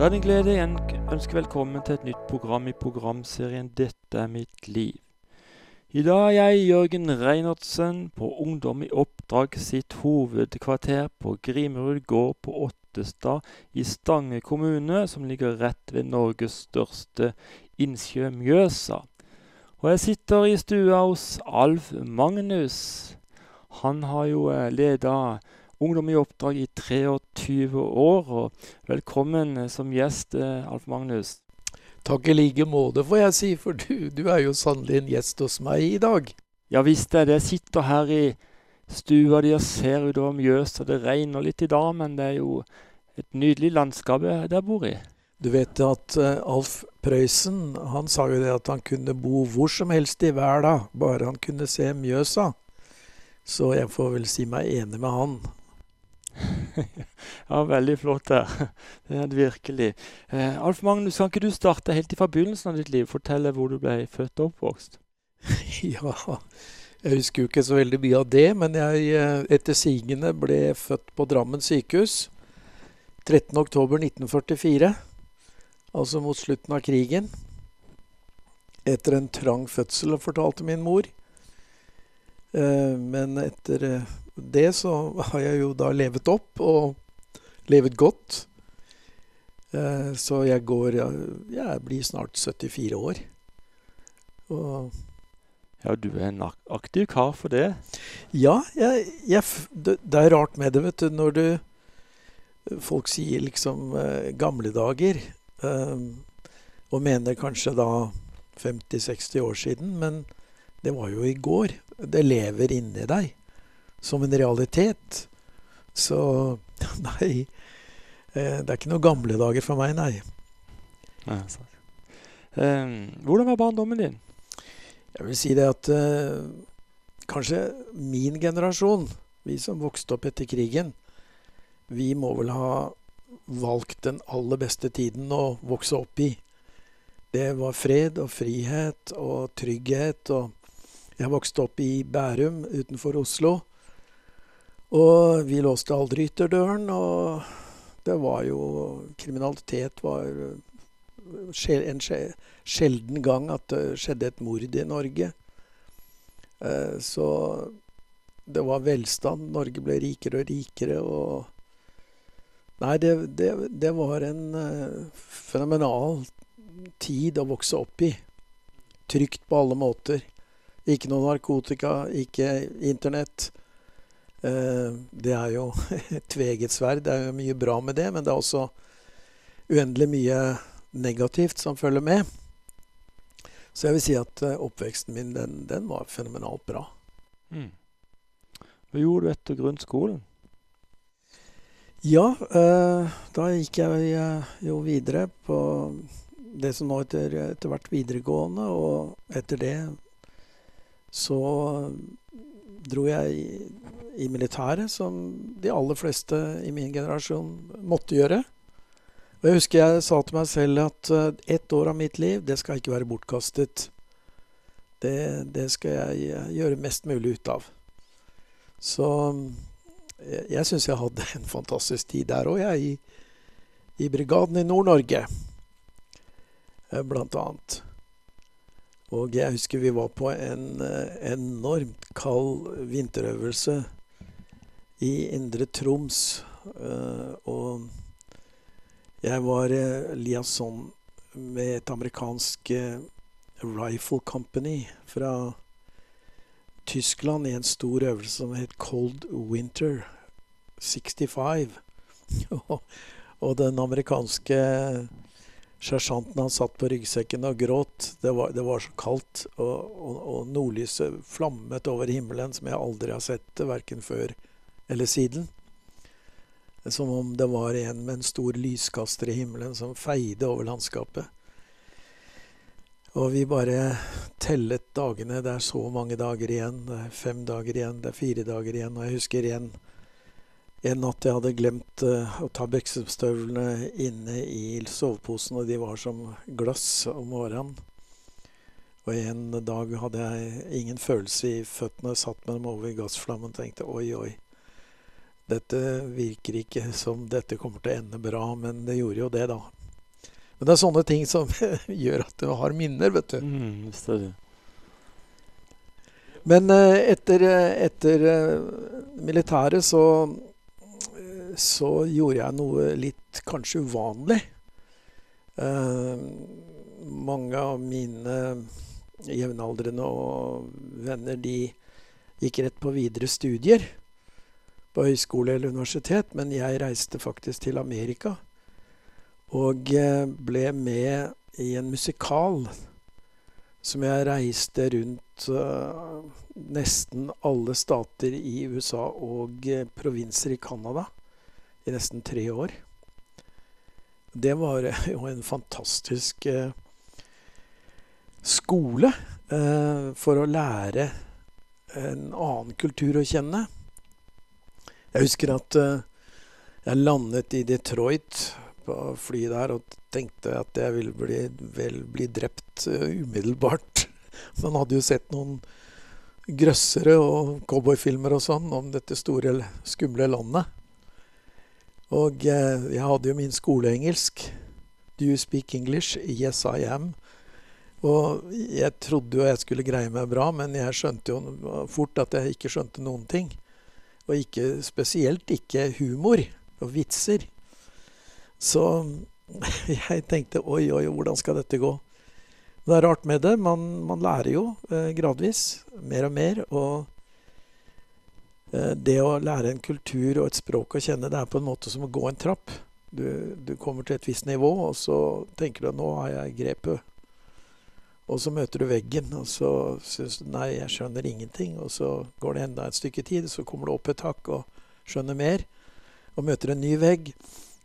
Da er det en glede igjen ønsker ønske velkommen til et nytt program i programserien 'Dette er mitt liv'. I dag er jeg, Jørgen Reinertsen, på Ungdom i oppdrag sitt hovedkvarter på Grimerud gård på Ottestad i Stange kommune, som ligger rett ved Norges største innsjø, Mjøsa. Og jeg sitter i stua hos Alf Magnus. Han har jo leda Ungdom i oppdrag i 23 år, og velkommen som gjest, Alf Magnus. Takk i like måte, får jeg si, for du, du er jo sannelig en gjest hos meg i dag. Ja visst er det. Jeg sitter her i stua di og ser utover Mjøsa. Det regner litt i dag, men det er jo et nydelig landskap jeg bor i. Du vet at uh, Alf Prøysen han sa jo det at han kunne bo hvor som helst i verden, bare han kunne se Mjøsa. Så jeg får vel si meg enig med han. ja, veldig flott der. Det er det virkelig. Eh, Alf Magnus, kan ikke du starte helt i forbegynnelsen av ditt liv? Fortelle hvor du ble født og oppvokst. ja, jeg husker jo ikke så veldig mye av det, men jeg etter sigende ble født på Drammen sykehus 13.10.1944. Altså mot slutten av krigen. Etter en trang fødsel, fortalte min mor. Eh, men etter det så har jeg jo da levet opp, og levet godt. Eh, så jeg går Jeg blir snart 74 år. Og Ja, du er en aktiv kar for det. Ja, jeg, jeg, det, det, er rart med det, vet du, når du Folk sier liksom eh, gamle dager, eh, og mener kanskje da 50-60 år siden, men det var jo i går. Det lever inni deg som en realitet. Så nei. Det er ikke noen gamle dager for meg, nei. nei um, hvordan var barndommen din? Jeg vil si det at uh, kanskje min generasjon, vi som vokste opp etter krigen, vi må vel ha valgt den aller beste tiden å vokse opp i. Det var fred og frihet og trygghet. og Jeg vokste opp i Bærum utenfor Oslo. Og vi låste aldri ytterdøren, og det var jo Kriminalitet var en sjelden gang at det skjedde et mord i Norge. Så det var velstand. Norge ble rikere og rikere, og Nei, det, det, det var en fenomenal tid å vokse opp i. Trygt på alle måter. Ikke noe narkotika, ikke Internett. Det er jo et tveget sverd. Det er jo mye bra med det, men det er også uendelig mye negativt som følger med. Så jeg vil si at oppveksten min, den, den var fenomenalt bra. Mm. Hva gjorde du etter grunnskolen? Ja, da gikk jeg jo videre på det som nå heter etter hvert videregående, og etter det så dro jeg i, i militæret, som de aller fleste i min generasjon måtte gjøre. Og jeg husker jeg sa til meg selv at uh, ett år av mitt liv, det skal ikke være bortkastet. Det, det skal jeg gjøre mest mulig ut av. Så jeg, jeg syns jeg hadde en fantastisk tid der òg, jeg. I, I brigaden i Nord-Norge, blant annet. Og jeg husker vi var på en enormt kald vinterøvelse i Indre Troms. Og jeg var liaison med et amerikansk Rifle Company fra Tyskland i en stor øvelse som het Cold Winter 65. og den amerikanske Sersjanten han satt på ryggsekken og gråt. Det var, det var så kaldt, og, og, og, nordlyset flammet over himmelen som jeg aldri har sett det, verken før eller siden. Som om det var en med en stor lyskaster i himmelen som feide over landskapet. Og vi bare tellet dagene. Det er så mange dager igjen. Det er fem dager igjen, det er fire dager igjen. Og jeg husker igjen en natt jeg hadde glemt uh, å ta beksestøvlene inne i soveposen, og de var som glass om morgenen. Og en dag hadde jeg ingen følelse i føttene, satt med dem over gassflammen og tenkte oi, oi. Dette virker ikke som dette kommer til å ende bra, men det gjorde jo det, da. Men det er sånne ting som gjør at du har minner, vet du. Mm, visst er det. Men eh, etter, eh, etter eh, militæret så, så gjorde jeg noe litt kanskje uvanlig. Eh, mange av mine jevnaldrende og venner de gikk rett på videre studier på høyskole eller universitet, men jeg reiste faktisk til Amerika og eh, ble med i en musikal som jeg reiste rundt uh, nesten alle stater i USA og uh, provinser i Canada nesten tre år. Det var uh, jo en fantastisk skole for å lære en annen kultur å kjenne. Jeg husker at jeg landet i Detroit på flyet der og tenkte at jeg ville bli, vel bli drept umiddelbart. Man hadde jo sett noen grøssere og cowboyfilmer og sånn om dette store, skumle landet. Og uh, jeg hadde jo min skoleengelsk. Do you speak English? Yes, I am. Og jeg trodde jo jeg skulle greie meg bra, men jeg skjønte jo fort at jeg ikke skjønte noen ting. Og ikke, spesielt ikke humor og vitser. Så jeg tenkte oi, oi, hvordan skal dette gå? Det er rart med det. Man, man lærer jo eh, gradvis mer og mer. Og eh, det å lære en kultur og et språk å kjenne, det er på en måte som å gå en trapp. Du, du kommer til et visst nivå, og så tenker du nå har jeg grepet. Og så møter du veggen, og så syns du nei, jeg skjønner ingenting. Og så går det enda et stykke tid, så kommer du opp et hakk og skjønner mer. Og møter en ny vegg.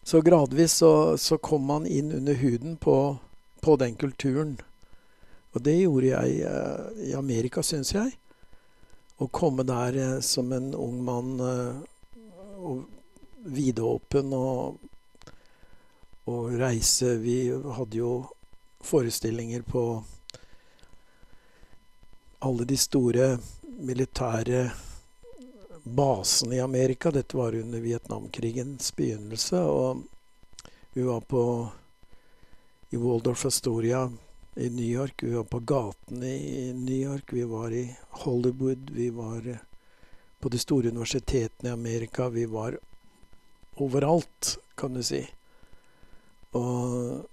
Så gradvis så, så, kom man inn under huden på, på den kulturen. Og det gjorde jeg eh, i Amerika, syns jeg. Å komme der eh, som en ung mann eh, og vidåpen og, og reise Vi hadde jo forestillinger på alle de store militære basene i Amerika. Dette var under Vietnamkrigens begynnelse. Og vi var på i Waldorf Astoria i New York. Vi var på gatene i New York. Vi var i Hollywood. Vi var eh, på de store universitetene i Amerika. Vi var overalt, kan du si. Og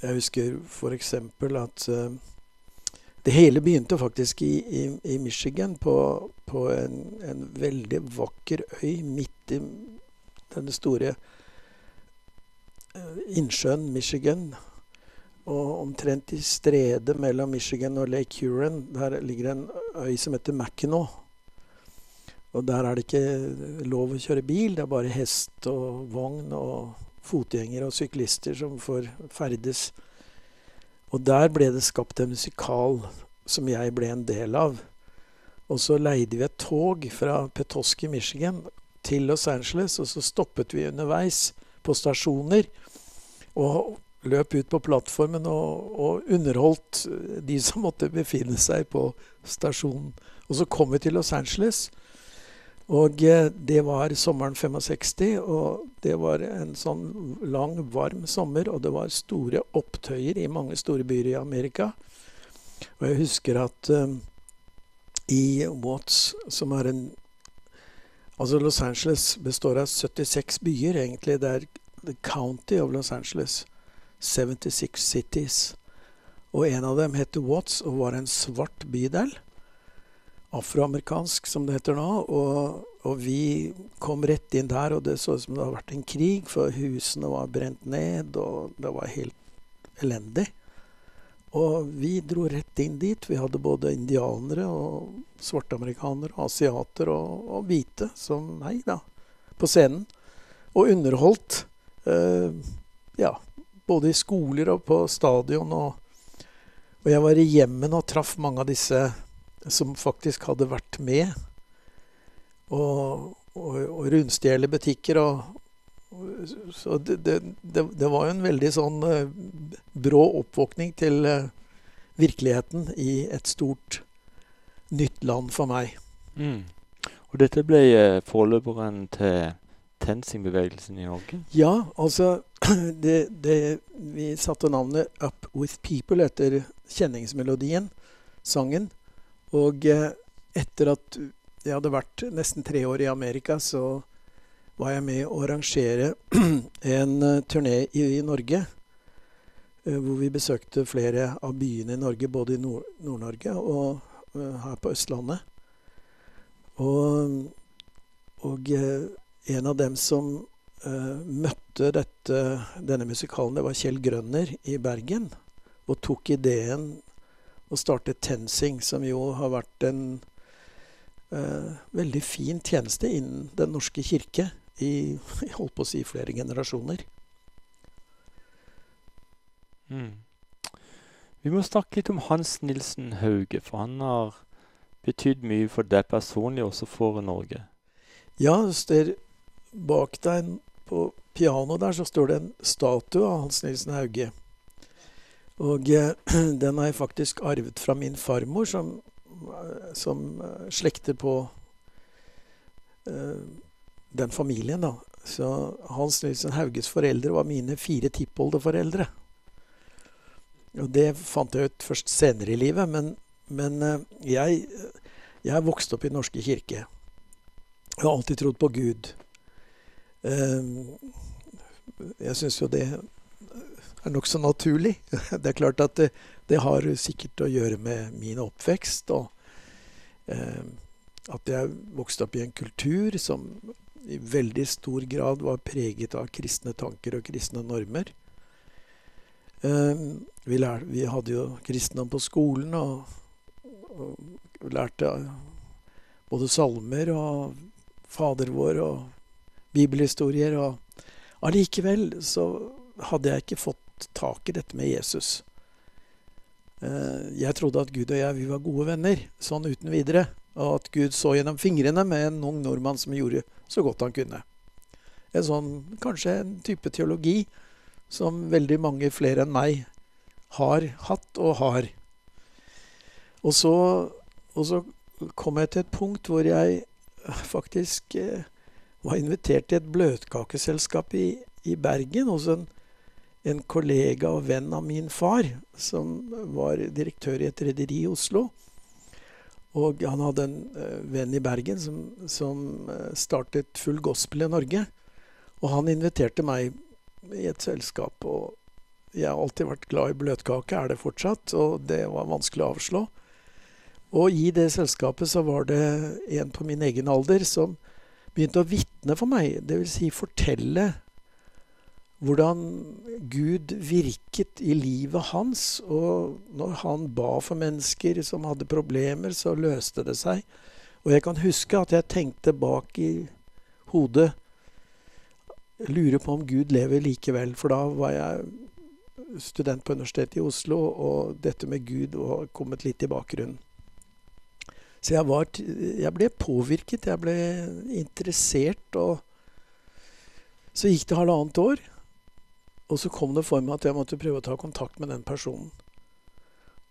jeg husker f.eks. at uh, det hele begynte faktisk i, i, i Michigan, på, på en, en, veldig vakker øy midt i denne store uh, innsjøen Michigan. Og omtrent i stredet mellom Michigan og Lake Huron, der ligger en øy som heter Mackinaw. Og der er det ikke lov å kjøre bil, det er bare hest og vogn og fotgjengere og syklister som får ferdes og der ble det skapt en musikal som jeg ble en del av. Og så leide vi et tog fra Petoskey, Michigan til Los Angeles, og så stoppet vi underveis på stasjoner og løp ut på plattformen og, og underholdt de som måtte befinne seg på stasjonen. Og så kom vi til Los Angeles, og eh, det var sommeren 65, og det var en sånn lang, varm sommer, og det var store opptøyer i mange store byer i Amerika. Og jeg husker at um, i Watts, som er en Altså Los Angeles består av 76 byer, egentlig. Det er the county of Los Angeles. 76 cities. Og en av dem het Watts og var en svart bydel afroamerikansk, som det heter nå. Og, og, vi kom rett inn der, og det så ut som det hadde vært en krig, for husene var brent ned, og det var helt elendig. Og vi dro rett inn dit. Vi hadde både indianere og svarteamerikanere, asiater og, og hvite som meg, da, på scenen. Og underholdt. Uh, ja, både i skoler og på stadion. Og, og jeg var i hjemmen og traff mange av disse som faktisk hadde vært med og, og, og rundstjele butikker. Og, så det, det, det, det, var jo en veldig sånn uh, brå oppvåkning til uh, virkeligheten i et stort, nytt land for meg. Mm. Og dette ble uh, forløperen til TenSing-bevegelsen i Norge? Ja, altså det, det, Vi satte navnet 'Up With People' etter kjenningsmelodien, sangen. Og eh, etter at jeg hadde vært nesten tre år i Amerika, så var jeg med å arrangere en uh, turné i, i Norge. Uh, hvor vi besøkte flere av byene i Norge, både i Nord-Norge og uh, her på Østlandet. Og, og en av dem som møtte dette, denne musikalen, det var Kjell Grønner i Bergen. Og tok ideen å starte TenSing, som jo har vært en veldig fin tjeneste innen Den norske kirke i jeg holdt på å si flere generasjoner. Mm. Vi må snakke litt om Hans Nilsen Hauge, for han har betydd mye for deg personlig, også for Norge. Ja, der, bak deg på pianoet der så står det en statue av Hans Nilsen Hauge. Og eh, den har jeg faktisk arvet fra min farmor, som, eh, som eh, slekter på eh, den familien, da. Så Hans Nilsen Hauges foreldre var mine fire tippoldeforeldre. Og det fant jeg ut først senere i livet, men, men eh, jeg, jeg vokste opp i Den norske kirke. Jeg har alltid trodd på Gud. Eh, jeg syns jo det er nokså naturlig. Det er klart at det, det, har sikkert å gjøre med min oppvekst, og eh, at jeg vokste opp i en kultur som i veldig stor grad var preget av kristne tanker og kristne normer. Um, vi, lær, vi, hadde jo kristendom på skolen og, og lærte både salmer og Fader vår og bibelhistorier. Og allikevel så hadde jeg ikke fått tak i dette med Jesus. Uh, jeg trodde at Gud og jeg vi var gode venner, sånn uten videre. Og at Gud så gjennom fingrene med en ung nordmann som gjorde så godt han kunne. En sånn, kanskje en type teologi som veldig mange flere enn meg har hatt og har. Og så, og så kom jeg til et punkt hvor jeg faktisk eh, var invitert til et bløtkakeselskap i, i Bergen hos en, en, kollega og venn av min far, som var direktør i et rederi i Oslo. Og han hadde en uh, venn i Bergen som, som uh, startet Full Gospel i Norge. Og han inviterte meg i et selskap. Og jeg har alltid vært glad i bløtkake, er det fortsatt. Og det var vanskelig å avslå. Og i det selskapet så var det en på min egen alder som begynte å vitne for meg. Dvs. Si fortelle hvordan Gud virket i livet hans. Og når han ba for mennesker som hadde problemer, så løste det seg. Og jeg kan huske at jeg tenkte bak i hodet Lurer på om Gud lever likevel. For da var jeg student på Universitetet i Oslo, og dette med Gud var kommet litt i bakgrunnen. Så jeg, var, jeg ble påvirket, jeg ble interessert, og så gikk det halvannet år. Og så kom det for meg at jeg måtte prøve å ta kontakt med den personen.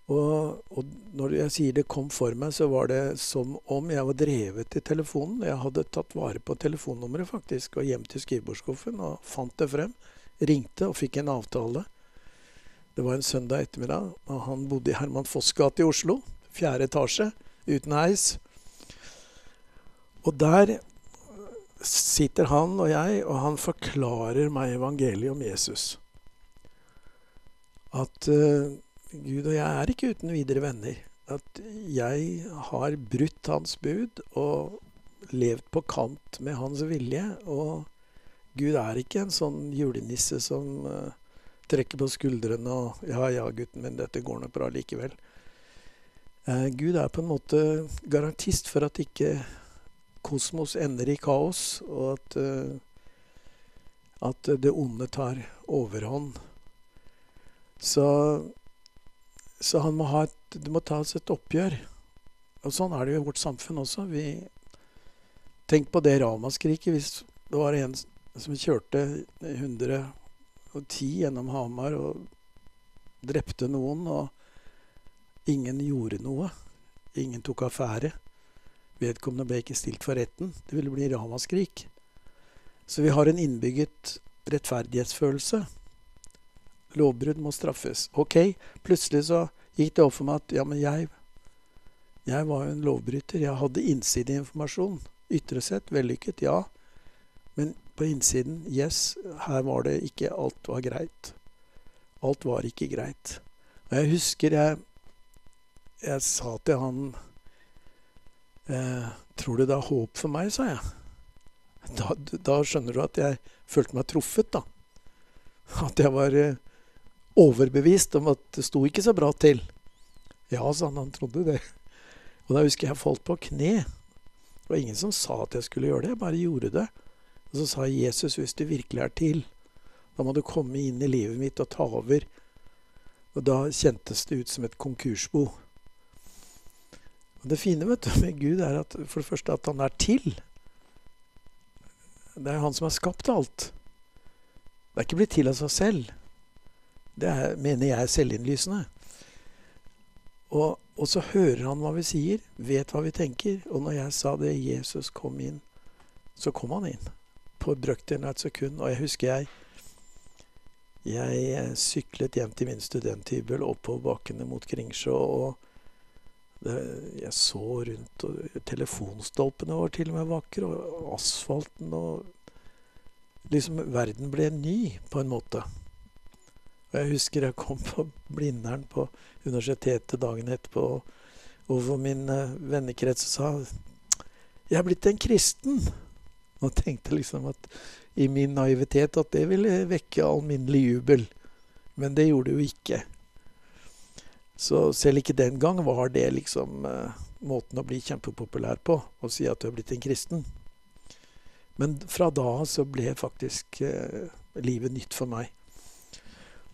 Og, og, når jeg sier det kom for meg, så var det som om jeg var drevet i telefonen. Jeg hadde tatt vare på telefonnummeret faktisk, og hjem til skrivebordsskuffen og fant det frem. Ringte og fikk en avtale. Det var en søndag ettermiddag, og han bodde i Herman Foss gate i Oslo. Fjerde etasje, uten heis. Og der sitter han og jeg, og han forklarer meg evangeliet om Jesus. At uh, Gud og jeg er ikke uten videre venner. At jeg har brutt hans bud og levd på kant med hans vilje. Og Gud er ikke en sånn julenisse som uh, trekker på skuldrene og 'Ja, ja, gutten min, dette går nok bra likevel'. Uh, Gud er på en måte garantist for at ikke kosmos ender i kaos, og at, uh, at det onde tar overhånd. Så, så må ha et, det må tas et oppgjør. Og sånn er det jo i vårt samfunn også. Vi, tenk på det ramaskriket hvis det var en som kjørte 110 gjennom Hamar og drepte noen, og ingen gjorde noe. Ingen tok affære. Vedkommende ble ikke stilt for retten. Det ville bli ramaskrik. Så vi har en innbygget rettferdighetsfølelse. Lovbrudd må straffes. Ok, plutselig så gikk det opp for meg at ja, men jeg, jeg var jo en lovbryter. Jeg hadde innsideinformasjon. Ytre sett vellykket, ja. Men på innsiden, yes, her var det ikke alt var greit. Alt var ikke greit. Og jeg husker jeg, jeg sa til han eh, Tror du det er håp for meg, sa jeg. Da, da, skjønner du at jeg følte meg truffet, da. At jeg var eh, overbevist om at det sto ikke så bra til. Ja, sa han, han trodde det. Og da husker jeg jeg falt på kne. Det var ingen som sa at jeg skulle gjøre det, jeg bare gjorde det. Og så sa Jesus, hvis du virkelig er til, da må du komme inn i livet mitt og ta over. Og da kjentes det ut som et konkursbo. Og Det fine vet du, med Gud er at for det første at han er til. Det er han som har skapt alt. Det er ikke blitt til av seg selv. Det er, mener jeg er selvinnlysende. Og, og, så hører han hva vi sier, vet hva vi tenker. Og når jeg sa det, Jesus kom inn, så kom han inn. På brøkdelen av et sekund. Og jeg husker jeg jeg syklet hjem til min studenthybel oppover bakkene mot Kringsjå. og jeg så rundt, og telefonstolpene var til og med vakre, og asfalten og Liksom verden ble ny, på en måte. Og jeg husker jeg kom på Blindern på universitetet dagen etterpå, og hvor min uh, vennekrets sa 'Jeg er blitt en kristen'. Og tenkte liksom at i min naivitet at det ville vekke alminnelig jubel. Men det gjorde det jo ikke. Så selv ikke den gang var det liksom uh, måten å bli kjempepopulær på, å si at du er blitt en kristen. Men fra da av så ble faktisk uh, livet nytt for meg.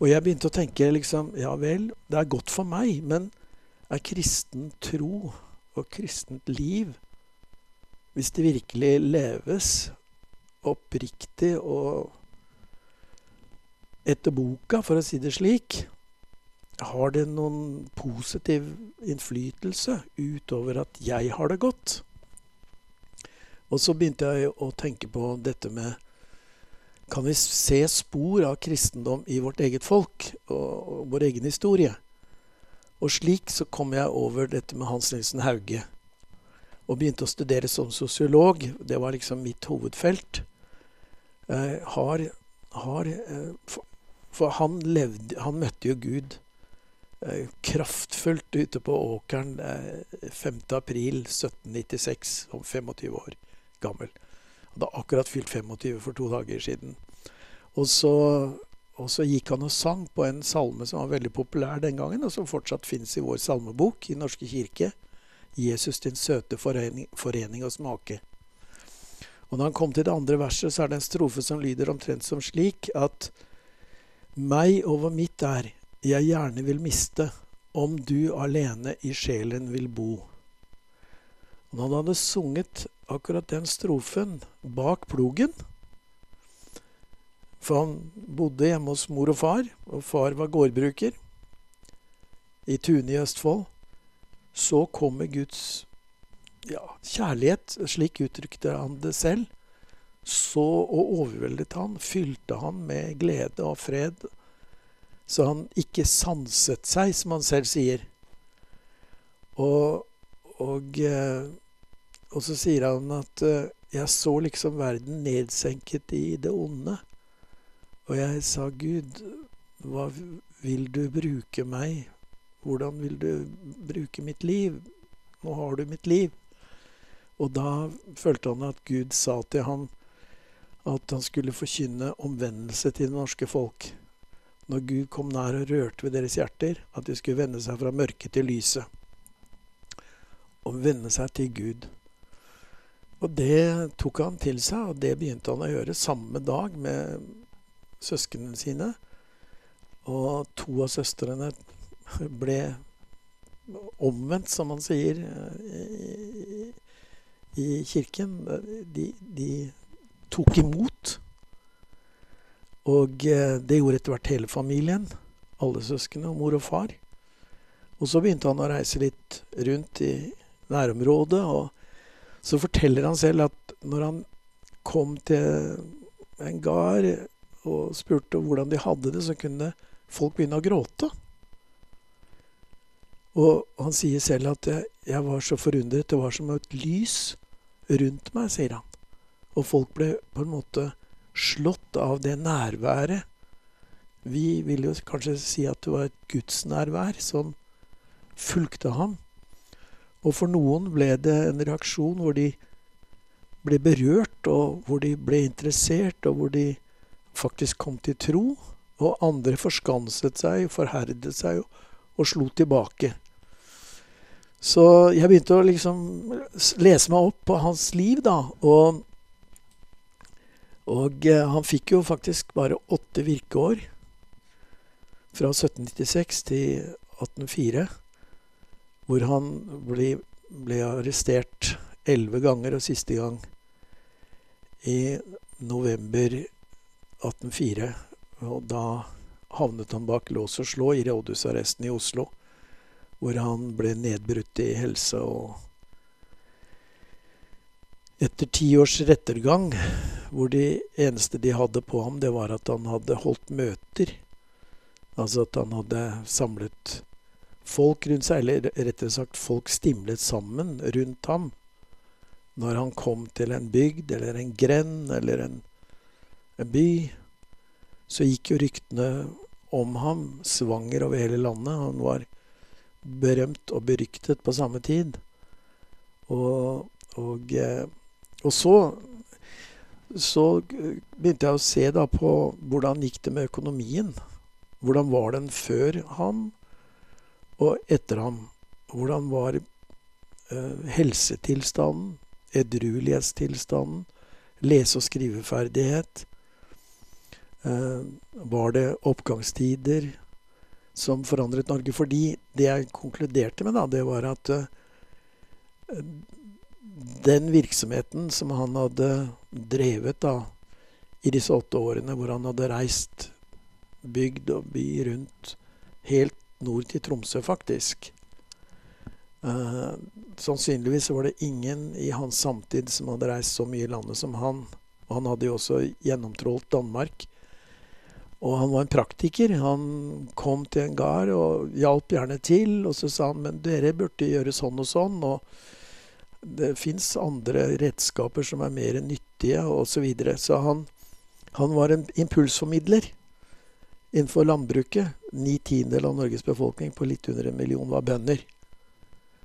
Og jeg begynte å tenke liksom Ja vel, det er godt for meg, men er kristen tro og kristent liv Hvis det virkelig leves oppriktig og etter boka, for å si det slik, har det noen positiv innflytelse utover at jeg har det godt? Og så begynte jeg å tenke på dette med Kan vi se spor av kristendom i vårt eget folk og, vår egen historie? Og slik så kom jeg over dette med Hans Nilsen Hauge. Og begynte å studere som sosiolog. Det var liksom mitt hovedfelt. Eh, har, har eh, for, for han, levde, han møtte jo Gud kraftfullt ute på åkeren 5.4.1796, om 25 år gammel. Han hadde akkurat fylt 25 for to dager siden. Og så, og så, gikk han og sang på en salme som var veldig populær den gangen, og som fortsatt finnes i vår salmebok i Norske kirke. 'Jesus din søte forening, forening og smake'. Og når han kom til det andre verset, så er det en strofe som lyder omtrent som slik at meg over mitt er jeg gjerne vil miste, om du alene i sjelen vil bo. Når han hadde sunget akkurat den strofen bak plogen For han bodde hjemme hos mor og far, og far var gårdbruker i Tune i Østfold. Så kommer Guds ja, kjærlighet, slik uttrykte han det selv. Så og overveldet han, fylte han med glede og fred så han ikke sanset seg, som han selv sier. Og, og, eh, og så sier han at eh, jeg så liksom verden nedsenket i det onde. Og jeg sa, Gud, hva vil du bruke meg? Hvordan vil du bruke mitt liv? Nå har du mitt liv. Og da følte han at Gud sa til ham at han skulle forkynne omvendelse til det norske folk når Gud kom nær og rørte ved deres hjerter, at de skulle vende seg fra mørket til lyset. Og vende seg til Gud. Og det tok han til seg, og det begynte han å gjøre samme dag med søsknene sine. Og to av søstrene ble omvendt, som man sier i, i kirken. De, de tok imot og eh, det gjorde etter hvert hele familien. Alle søsknene mor og far. Og så begynte han å reise litt rundt i nærområdet. Og så forteller han selv at når han kom til en gard og spurte hvordan de hadde det, så kunne folk begynne å gråte. Og han sier selv at jeg, jeg var så forundret. Det var som et lys rundt meg, sier han. Og folk ble på en måte slått av det nærværet. Vi vil jo kanskje si at det var et gudsnærvær som fulgte ham. Og for noen ble det en reaksjon hvor de ble berørt, og hvor de ble interessert, og hvor de faktisk kom til tro. Og andre forskanset seg, forherdet seg og, og slo tilbake. Så jeg begynte å liksom lese meg opp på hans liv, da. Og, og eh, han fikk jo faktisk bare åtte virkeår. Fra 1796 til 1804. Hvor han ble, ble arrestert elleve ganger, og siste gang i november 1804. Og da havnet han bak lås og slå i rådhusarresten i Oslo, hvor han ble nedbrutt i helse og Etter ti års rettergang, hvor de eneste de hadde på ham, det var at han hadde holdt møter, altså at han hadde samlet folk rundt seg, eller rettere sagt folk stimlet sammen rundt ham når han kom til en bygd eller en grend eller en, en by, så gikk jo ryktene om ham svanger over hele landet. Han var berømt og beryktet på samme tid. Og, og, eh, og så, så begynte jeg å se da på hvordan gikk det med økonomien. Hvordan var den før ham og etter ham? Hvordan var uh, helsetilstanden? edruelighetstilstanden, lese- og skriveferdighet. Eh, var det oppgangstider som forandret Norge? Fordi det jeg konkluderte med, da, det var at eh, den virksomheten som han hadde drevet da, i disse åtte årene, hvor han hadde reist bygd og by rundt, helt nord til Tromsø, faktisk, Uh, sannsynligvis var det ingen i hans samtid som hadde reist så mye i landet som han. Og han hadde jo også gjennomtrålt Danmark. Og han var en praktiker. Han kom til en gard og hjalp gjerne til. Og så sa han men dere burde gjøre sånn og sånn. Og det fins andre redskaper som er mer nyttige, osv. Så, videre. så han, han var en impulsformidler innenfor landbruket. Ni tiendedeler av Norges befolkning på litt under en million var bønder.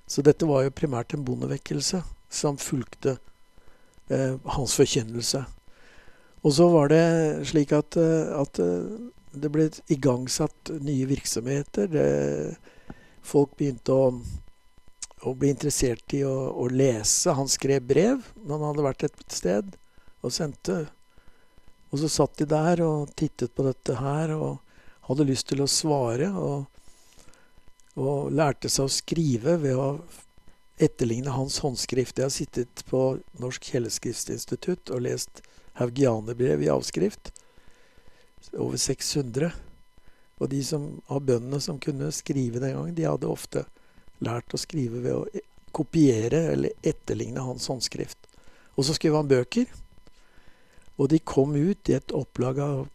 Så dette var jo primært en bondevekkelse som fulgte eh, hans forkynnelse. Og så var det slik at, eh, at eh, det ble igangsatt nye virksomheter. Det, folk begynte å, å, ble interessert i å, å, lese. Han skrev brev når han hadde vært et sted, og sendte. Og så satt de der og tittet på dette her og hadde lyst til å svare. og og lærte seg å skrive ved å etterligne hans håndskrift. Jeg har sittet på Norsk Kjelleskriftinstitutt og lest haugianerbrev i avskrift. Over 600. Og de som, av bøndene som kunne skrive den gangen, de hadde ofte lært å skrive ved å kopiere eller etterligne hans håndskrift. Og så skrev han bøker. Og de kom ut i et opplag av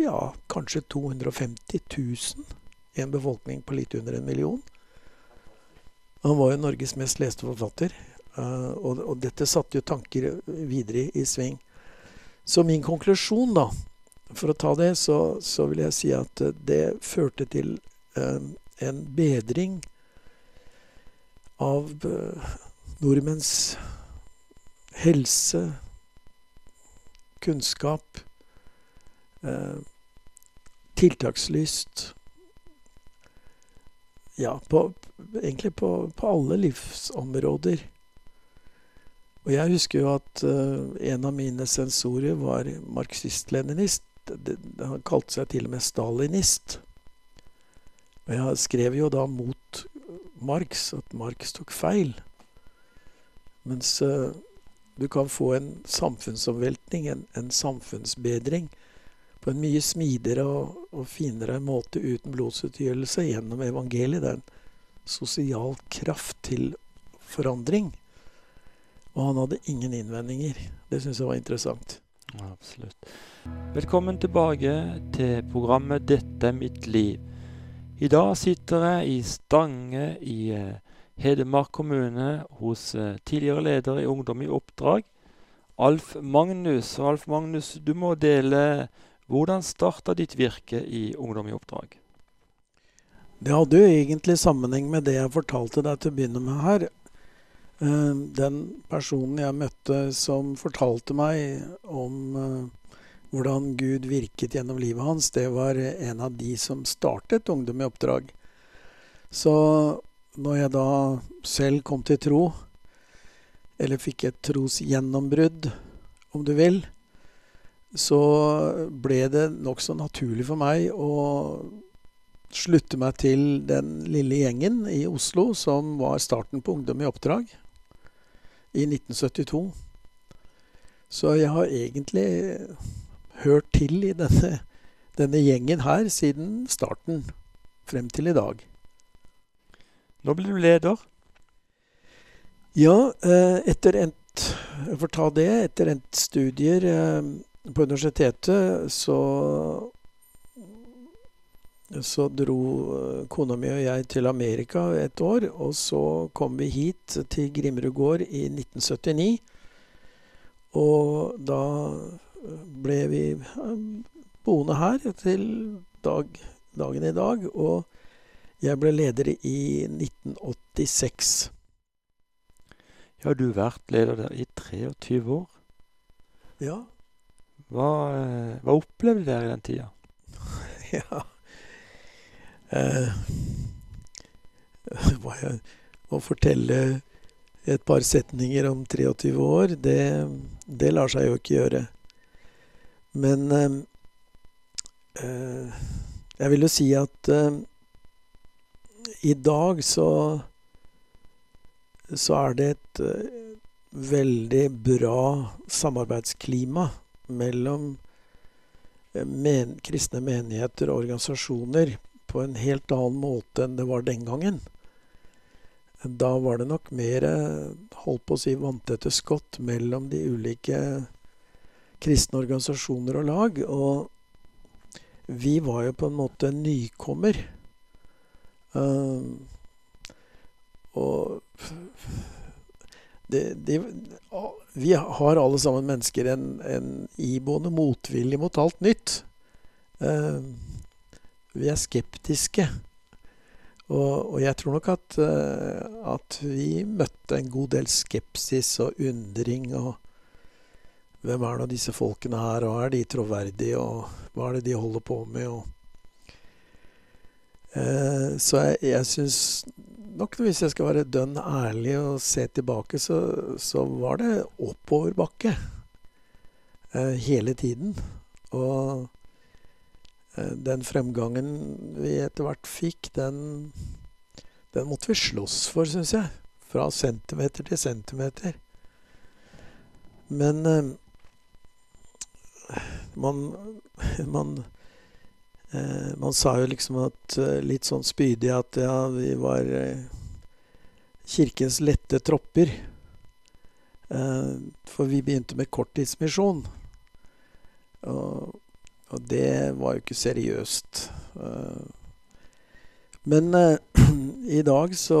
ja, kanskje 250 000 i en befolkning på litt under en million. Han var jo Norges mest leste forfatter, uh, og, og, dette satte jo tanker videre i, sving. Så min konklusjon, da, for å ta det, så, så vil jeg si at det førte til uh, en bedring av uh, nordmenns helse, kunnskap, tiltakslyst ja, på, egentlig på, på, alle livsområder. Og jeg husker jo at uh, en av mine sensorer var marxist-leninist. Han kalte seg til og med stalinist. Og jeg skrev jo da mot Marx at Marx tok feil. Mens uh, du kan få en samfunnsomveltning, en, en samfunnsbedring, på en mye smidigere og, og finere måte uten blodsutgytelse gjennom evangeliet. Det er en sosial kraft til forandring. Og han hadde ingen innvendinger. Det syns jeg var interessant. Absolutt. Velkommen tilbake til programmet 'Dette er mitt liv'. I dag sitter jeg i Stange i eh, Hedmark kommune hos eh, tidligere leder i Ungdom i oppdrag, Alf Magnus. Alf Magnus, du må dele hvordan starta ditt virke i Ungdom i oppdrag? Det hadde jo egentlig sammenheng med det jeg fortalte deg til å begynne med her. Eh, den personen jeg møtte som fortalte meg om hvordan Gud virket gjennom livet hans, det var en av de som startet Ungdom i oppdrag. Så når jeg da selv kom til tro, eller fikk et trosgjennombrudd, om du vil, så ble det nokså naturlig for meg å slutte meg til den lille gjengen i Oslo som var starten på Ungdom i oppdrag i 1972. Så jeg har egentlig hørt til i denne, denne gjengen her siden starten frem til i dag. Nå blir du leder. Ja, eh, etter endt Jeg får ta det. Etter endt studier eh, på universitetet så så dro eh, kona mi og jeg til Amerika et år. Og så kom vi hit til Grimrud gård i 1979. Og da ble vi boende her til dag, dagen i dag. Og jeg ble leder i 1986. Ja, du har vært leder der i 23 år. Ja. Hva, eh, hva opplevde dere i den tida? ja. Eh, å fortelle et par setninger om 23 år, det, det lar seg jo ikke gjøre. Men eh, eh, jeg vil jo si at eh, i dag så så er det et uh, veldig bra samarbeidsklima mellom uh, men kristne menigheter og organisasjoner på en helt annen måte enn det var den gangen. Da var det nok mer holdt på å si vanntette skott mellom de ulike kristne organisasjoner og lag. Og vi var jo på en måte en nykommer. Uh, og det, det, Vi har alle sammen mennesker en, en iboende motvilje mot alt nytt. Uh, vi er skeptiske. Og, og, jeg tror nok at, uh, at vi møtte en god del skepsis og undring. og Hvem er nå disse folkene her, og er de troverdige, og hva er det de holder på med? Og, eh, så jeg, jeg syns nok, hvis jeg skal være dønn ærlig og se tilbake, så, så var det oppoverbakke eh, hele tiden. Og eh, den fremgangen vi etter hvert fikk, den, den måtte vi slåss for, syns jeg. Fra centimeter til centimeter. Men eh, man, man Eh, man sa jo liksom at eh, litt sånn spydig at ja, vi var eh, kirkens lette tropper. Eh, for vi begynte med korttidsmisjon. Og, og, det var jo ikke seriøst. Eh, men eh, i dag så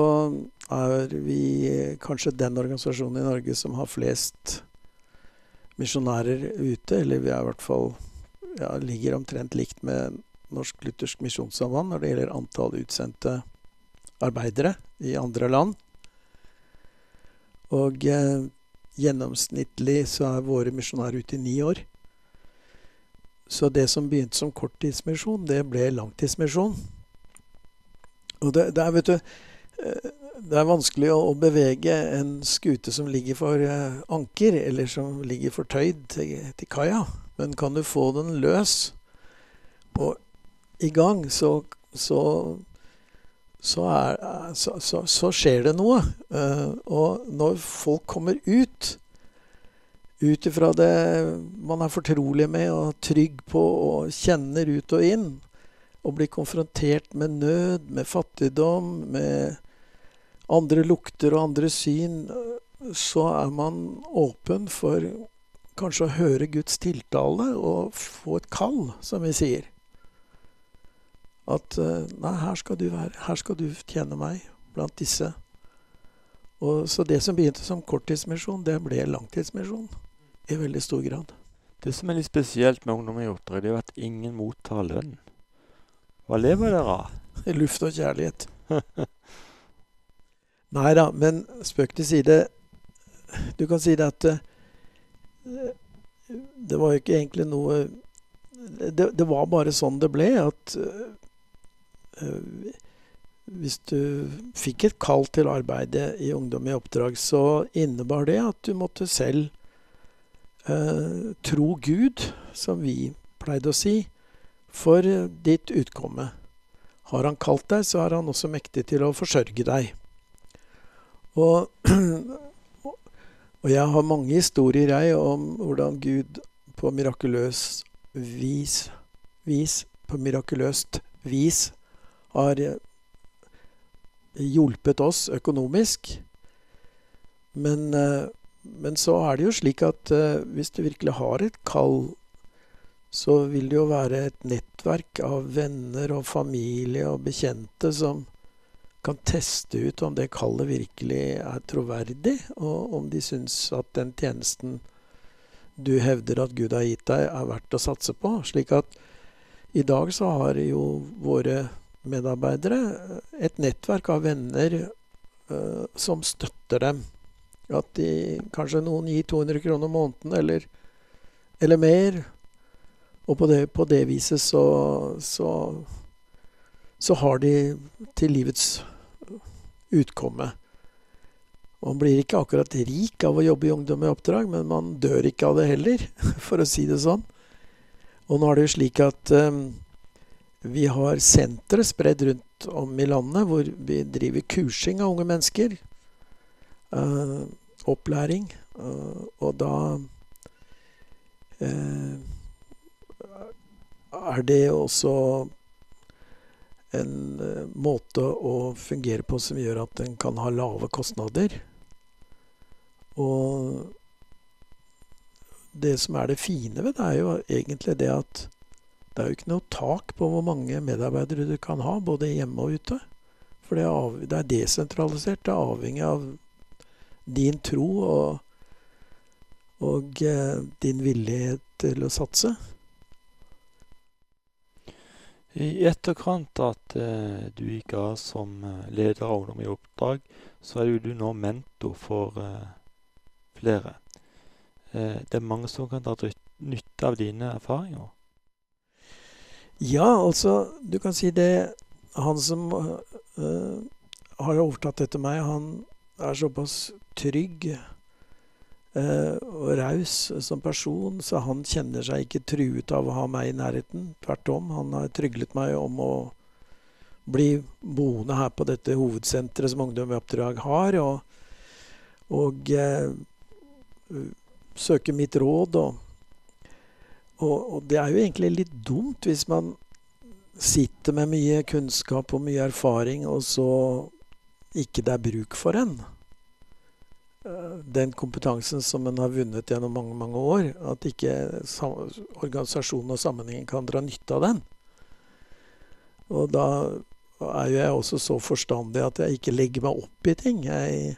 er vi kanskje den organisasjonen i Norge som har flest misjonærer ute. Eller vi er i hvert fall ja, ligger omtrent likt med Norsk Luthersk Misjonssamband når det gjelder antall utsendte arbeidere i andre land. Og eh, gjennomsnittlig så er våre misjonærer ute i ni år. Så det som begynte som korttidsmisjon, det ble langtidsmisjon. Og det, det, er, vet du eh, Det er vanskelig å, bevege en skute som ligger for eh, anker, eller som ligger fortøyd til, til kaia. Men kan du få den løs og i gang, så, så, så, er, så, så skjer det noe. Uh, og når folk kommer ut, ut ifra det man er fortrolig med og trygg på og kjenner ut og inn, og blir konfrontert med nød, med fattigdom, med andre lukter og andre syn, så er man åpen for kanskje å høre Guds tiltale og få et kall, som vi sier. At eh, Nei, her skal du være. Her skal du tjene meg blant disse. Og Så det som begynte som korttidsmisjon, det ble langtidsmisjon i veldig stor grad. Det som er litt spesielt med Ungdom i oppdrag, det er at ingen mottar lønn. Hva lever dere av? Luft og kjærlighet. Nei da, men spøk til side. Du kan si det at uh, Det var jo ikke egentlig noe det, det, var bare sånn det ble. At uh, hvis du fikk et kall til arbeidet i Ungdom i oppdrag, så innebar det at du måtte selv uh, tro Gud, som vi pleide å si, for ditt utkomme. Har han kalt deg, så er han også mektig til å forsørge deg. Og, og jeg har mange historier jeg, om hvordan Gud på mirakuløst vis, vis på mirakuløst vis har eh, hjulpet oss økonomisk. Men, eh, men så er det jo slik at eh, hvis du virkelig har et kall så vil det jo være et nettverk av venner og familie og bekjente som kan teste ut om det kallet virkelig er troverdig, og om de syns at den tjenesten du hevder at Gud har gitt deg, er verdt å satse på. Slik at i dag så har jo våre medarbeidere et nettverk av venner uh, som støtter dem. At de kanskje noen gir 200 kroner måneden eller, eller mer og på det, på det viset så, så, så har de til livets utkomme. Man blir ikke akkurat rik av å jobbe i Ungdom i oppdrag, men man dør ikke av det heller, for å si det sånn. Og nå er det jo slik at um, vi har sentre spredd rundt om i landet hvor vi driver kursing av unge mennesker. Uh, opplæring. Uh, og da uh, er det også en uh, måte å fungere på som gjør at en kan ha lave kostnader. Og det som er det fine ved det, er jo egentlig det at det er jo ikke noe tak på hvor mange medarbeidere du kan ha, både hjemme og ute. For det er, av, det er desentralisert. Det er avhengig av din tro og, og eh, din villighet til å satse. I etterkant at eh, du gikk av som eh, leder av Ungdom i oppdrag, så er jo du nå mentor for eh, flere. Det er mange som kan ta nytte av dine erfaringer. Ja, altså, du kan si det Han som uh, har overtatt etter meg, han er såpass trygg og raus som person, så han kjenner seg ikke truet av å ha meg i nærheten. Tvert om. Han har tryglet meg om å bli boende her på dette hovedsenteret som Ungdom i oppdrag har, og, og eh, søke mitt råd. Og, og, og, det er jo egentlig litt dumt hvis man sitter med mye kunnskap og mye erfaring, og så ikke det er bruk for en. Eh, den kompetansen som en har vunnet gjennom mange mange år, at ikke organisasjonen og sammenhengen kan dra nytte av den. Og da er jo jeg også så forstandig at jeg ikke legger meg opp i ting. Jeg,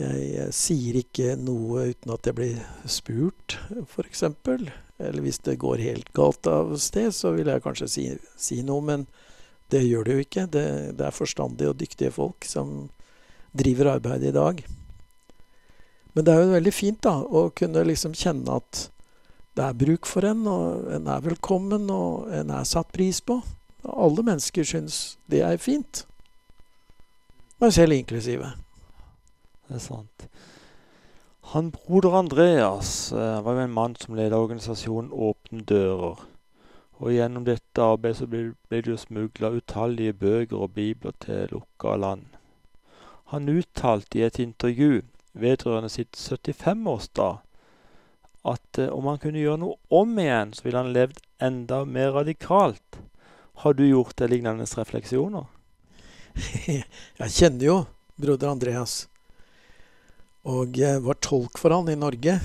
jeg, sier ikke noe uten at jeg blir spurt, f.eks. Eller hvis det går helt galt av sted, så vil jeg kanskje si, si noe. Men det gjør det jo ikke. Det, det er forstandige og dyktige folk som driver arbeidet i dag. Men det er jo veldig fint da, å kunne liksom kjenne at det er bruk for en, og en er velkommen, og en er satt pris på. Alle mennesker syns det er fint. Meg selv inklusive. Det er sant. Han broder Andreas eh, var jo en mann som ledet organisasjonen Åpne dører. Og gjennom dette arbeidet så ble, ble det jo smugla utallige bøker og bibler til lukka land. Han uttalte i et intervju vedrørende sitt 75-årsdag at eh, om han kunne gjøre noe om igjen, så ville han levd enda mer radikalt. Har du gjort det lignende refleksjoner? jeg kjenner jo broder Andreas. Og jeg var tolk for han i Norge.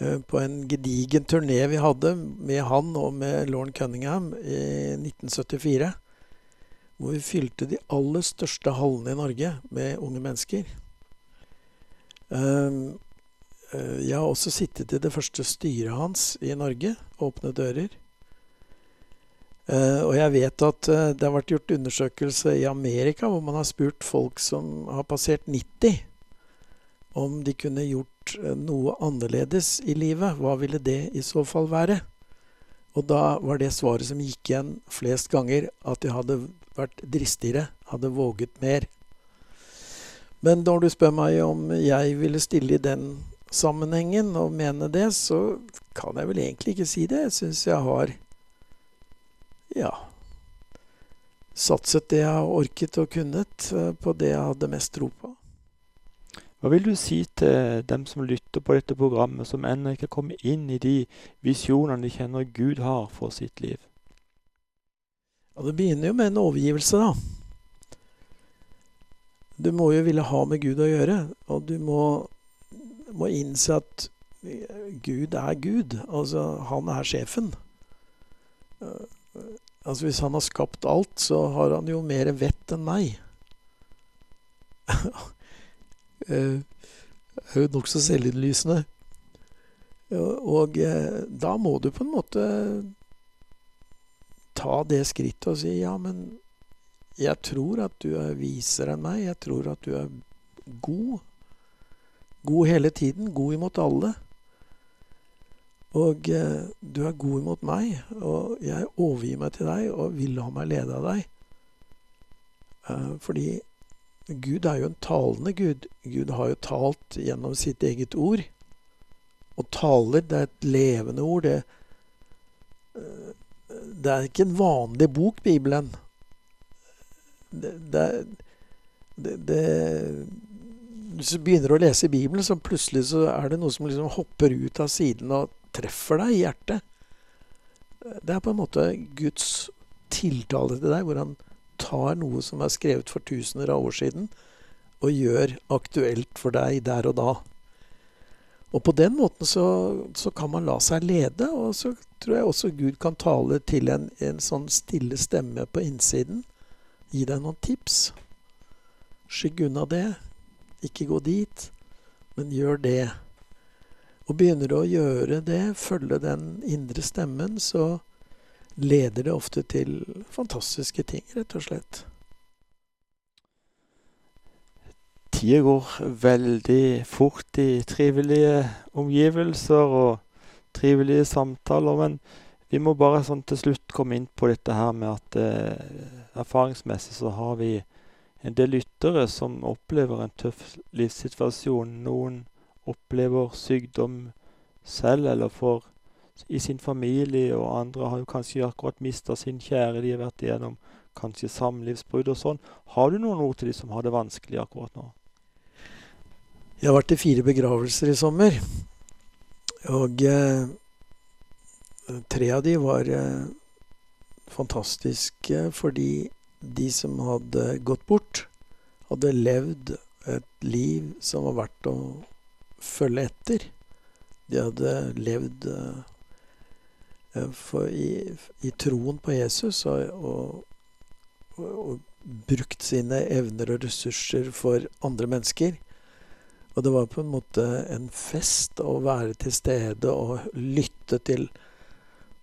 eh, på en gedigen turné vi hadde med han og med Lorne Cunningham i 1974. Hvor vi fylte de aller største hallene i Norge med unge mennesker. Um, jeg har også sittet i det første styret hans i Norge, Åpne dører. Uh, og jeg vet at uh, det har vært gjort undersøkelse i Amerika hvor man har spurt folk som har passert 90, om de kunne gjort noe annerledes i livet. Hva ville det i så fall være? Og da var det svaret som gikk igjen flest ganger, at de hadde vært dristigere, hadde våget mer. Men når du spør meg om jeg ville stille i den sammenhengen og mene det, så kan jeg vel egentlig ikke si det. Jeg syns jeg har ja satset det jeg har orket og kunnet, eh, på det jeg hadde mest tro på. Hva vil du si til dem som lytter på dette programmet, som ennå ikke har kommet inn i de visjonene de kjenner Gud har for sitt liv? Ja, Det begynner jo med en overgivelse, da. Du må jo ville ha med Gud å gjøre, og du må, må innse at Gud er Gud. Altså, han er sjefen. Altså, hvis han har skapt alt, så har han jo mer vett enn meg. Det eh, er jo nokså selvinnlysende. Og eh, da må du på en måte ta det skrittet og si ja, men jeg tror at du er visere enn meg. Jeg tror at du er god. God hele tiden. God imot alle. Og eh, du er god imot meg, og jeg overgir meg til deg og vil la meg lede av deg. Eh, fordi Gud er jo en talende Gud. Gud har jo talt gjennom sitt eget ord. Og taler, det er et levende ord. Det, eh, det er ikke en vanlig bok, Bibelen. Det, det, det, Hvis du begynner å lese Bibelen, så plutselig så er det noe som liksom hopper ut av siden og treffer deg i hjertet. Det er på en måte Guds tiltale til deg, hvor han tar noe som er skrevet for tusener av år siden, og gjør aktuelt for deg der og da. Og på den måten så, så, kan man la seg lede, og så tror jeg også Gud kan tale til en, en sånn stille stemme på innsiden. Gi deg noen tips. Skygg unna det. Ikke gå dit, men gjør det. Og begynner du å gjøre det, følge den indre stemmen, så leder det ofte til fantastiske ting, rett og slett. Tida går veldig fort i trivelige omgivelser og trivelige samtaler, men vi må bare sånn til slutt komme inn på dette her med at eh, erfaringsmessig så har vi en del lyttere som opplever en tøff livssituasjon. Noen opplever sykdom selv eller får i sin familie, og andre har jo kanskje akkurat mista sin kjære. De har vært igjennom kanskje samlivsbrudd og sånn. Har du noen ord til de som har det vanskelig akkurat nå? Jeg har vært i fire begravelser i sommer. Og eh, tre av de var eh, fantastiske fordi de som hadde gått bort, hadde levd et liv som var verdt å følge etter. De hadde levd eh, i, i, troen på Jesus og, og, og, brukt sine evner og ressurser for andre mennesker. Og det var på en måte en fest å være til stede og lytte til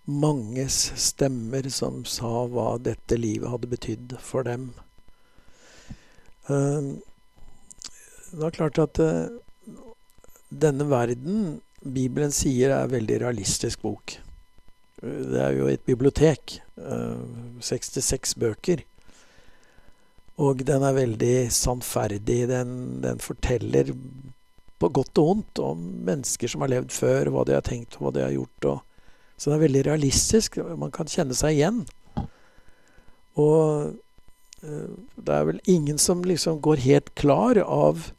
manges stemmer som sa hva dette livet hadde betydd for dem. Eh, det er klart at eh, denne verden Bibelen sier er en veldig realistisk bok. Det er jo et bibliotek. 66 eh, bøker. Og den er veldig sannferdig. Den, den, forteller på godt og vondt om mennesker som har levd før, hva de har tenkt og hva de har gjort. Så det er veldig realistisk. Man kan kjenne seg igjen. Og uh, det er vel ingen som liksom går helt klar av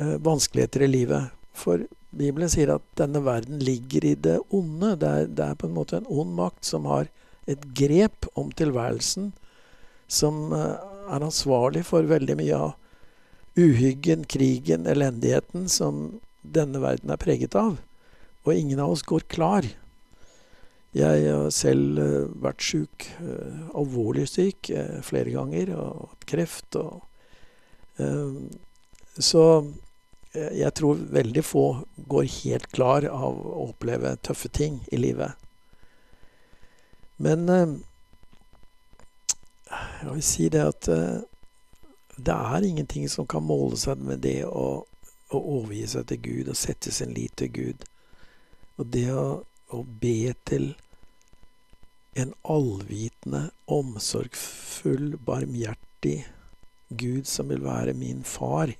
uh, vanskeligheter i livet. For Bibelen sier at denne verden ligger i det onde. Det er, det er, på en måte en ond makt som har et grep om tilværelsen, som eh, er ansvarlig for veldig mye av uhyggen, krigen, elendigheten som denne verden er preget av. Og ingen av oss går klar. Jeg har selv uh, vært syk, uh, alvorlig syk, uh, flere ganger, og hatt kreft. Og, så jeg tror veldig få går helt klar av å oppleve tøffe ting i livet. Men jeg vil si det at det er ingenting som kan måle seg med det å, å overgi seg til Gud og sette sin lit til Gud. Og det å, å be til en allvitende, omsorgsfull, barmhjertig Gud som vil være min far,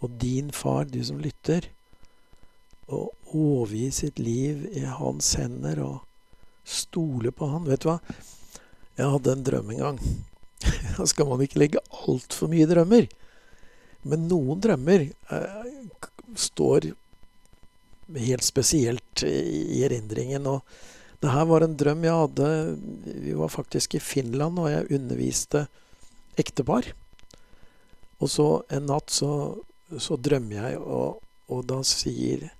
og din far, du som lytter, og overgi sitt liv i hans hender og stole på han. Vet du hva? Jeg hadde en drøm en gang. Da skal man ikke legge altfor mye drømmer. Men noen drømmer eh, står helt spesielt i erindringen. Og det her var en drøm jeg hadde Vi var faktisk i Finland, og jeg underviste ektepar. Og så en natt så, så drømmer jeg, og, og, da sier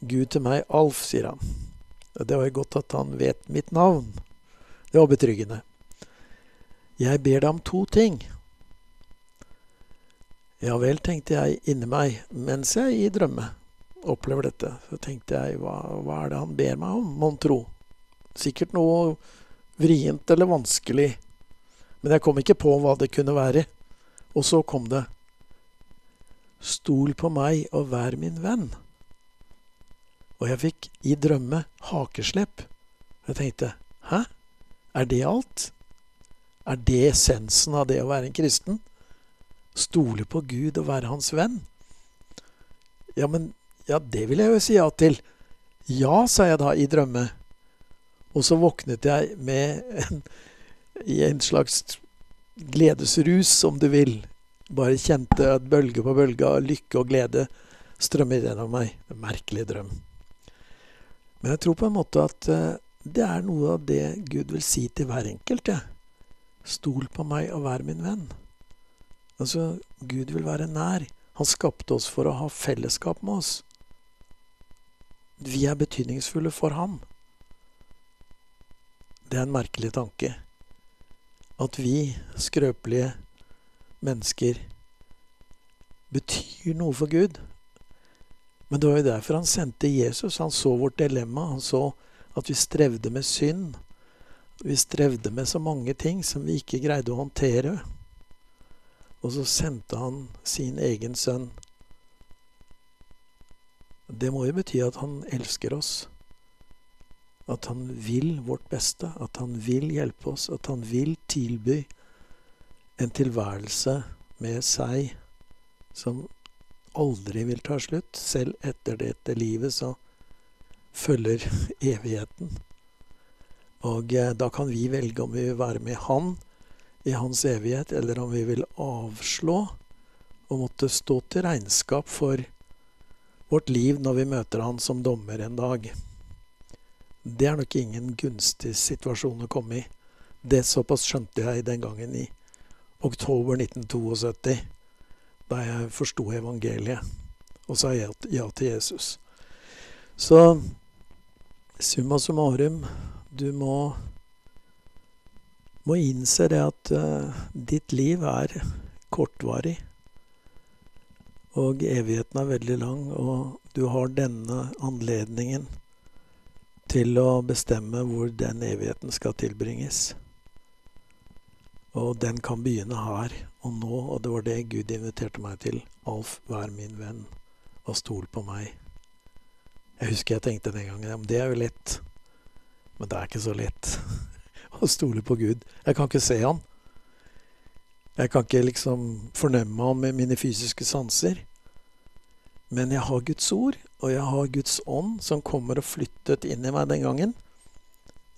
Gud til meg 'Alf', sier han. Det var jo godt at han vet mitt navn. Det var betryggende. Jeg ber deg om to ting. Ja vel, tenkte jeg inni meg mens jeg i drømme opplever dette. Så tenkte jeg, hva, hva er det han ber meg om, mon tro? Sikkert noe vrient eller vanskelig. Men jeg kom ikke på hva det kunne være. Og så kom det. Stol på meg og vær min venn. Og jeg fikk i drømme hakeslepp. Jeg tenkte hæ? Er det alt? Er det essensen av det å være en kristen? Stole på Gud og være hans venn? Ja, men ja, det vil jeg jo si ja til. Ja, sa jeg da i drømme. Og så våknet jeg med en, i en slags gledesrus, om du vil. Bare kjente at bølge på bølge av lykke og glede strømmer gjennom meg. En merkelig drøm. Men jeg tror på en måte at uh, det er noe av det Gud vil si til hver enkelt. Ja. Stol på meg og vær min venn. Altså, Gud vil være nær. Han skapte oss for å ha fellesskap med oss. Vi er betydningsfulle for ham. Det er en merkelig tanke. At vi, skrøpelige mennesker, betyr noe for Gud. Men det var jo derfor han sendte Jesus. Han så vårt dilemma. Han så at vi strevde med synd. Vi strevde med så mange ting som vi ikke greide å håndtere. Og så sendte han sin egen sønn det må jo bety at han elsker oss. At han vil vårt beste. At han vil hjelpe oss. At han vil tilby en tilværelse med seg som aldri vil ta slutt. Selv etter dette livet så følger evigheten. Og eh, da kan vi velge om vi vil være med Han i hans evighet, eller om vi vil avslå og måtte stå til regnskap for vårt liv når vi møter Han som dommer en dag. Det er nok ingen gunstig situasjon å komme i. Det såpass skjønte jeg den gangen i oktober 1972, da jeg forsto evangeliet og sa ja til Jesus. Så summa summarum, du må, må innse det at uh, ditt liv er kortvarig. Og evigheten er veldig lang, og du har denne anledningen til å bestemme hvor den evigheten skal tilbringes. Og den kan begynne her og nå, og det var det Gud inviterte meg til. Alf, vær min venn, og stol på meg. Jeg husker jeg tenkte den gangen ja, det er jo lett. Men det er ikke så lett å stole på Gud. Jeg kan ikke se han. Jeg kan ikke liksom fornemme ham med mine fysiske sanser. Men jeg har Guds ord, og jeg har Guds ånd, som kommer og flyttet inn i meg den gangen.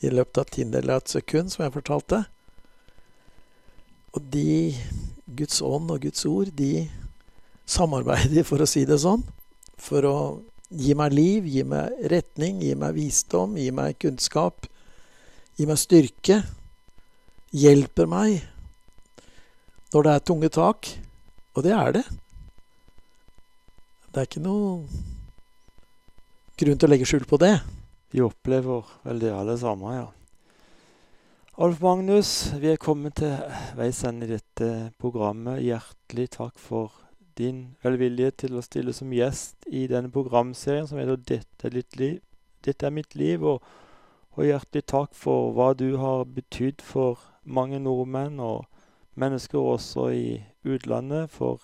I løpet av tiendedel av et sekund, som jeg fortalte. Og de Guds ånd og Guds ord, de samarbeider, for å si det sånn, for å gi meg liv, gi meg retning, gi meg visdom, gi meg kunnskap, gi meg styrke. Hjelper meg når det er tunge tak. Og det er det. Det er ikke noe grunn til å legge skjul på det. Vi opplever vel det alle sammen, ja. Alf Magnus, vi er kommet til veis ende i dette programmet. Hjertelig takk for din velvilje til å stille som gjest i denne programserien som heter 'Dette er, liv. Dette er mitt liv'. Og, og hjertelig takk for hva du har betydd for mange nordmenn og mennesker også i utlandet, for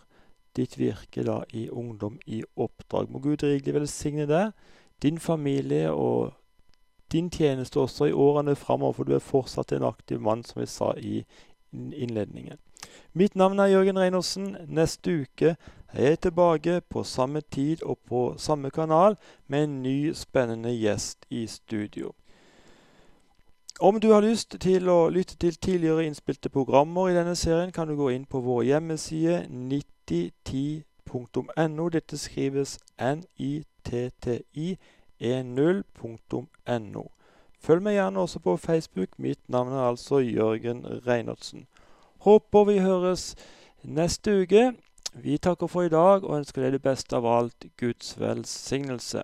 ditt virke da i Ungdom i oppdrag. Må Gud rikelig velsigne deg, din familie og din tjeneste også i årene framover, for du er fortsatt en aktiv mann, som vi sa i innledningen. Mitt navn er Jørgen Reinersen. Neste uke er jeg tilbake på samme tid og på samme kanal med en ny, spennende gjest i studio. Om du har lyst til å lytte til tidligere innspilte programmer i denne serien, kan du gå inn på vår hjemmeside 9010.no. Dette skrives nitti10.no. Følg meg gjerne også på Facebook. Mitt navn er altså Jørgen Reinertsen. Håper vi høres neste uke. Vi takker for i dag og ønsker deg det beste av alt Guds velsignelse.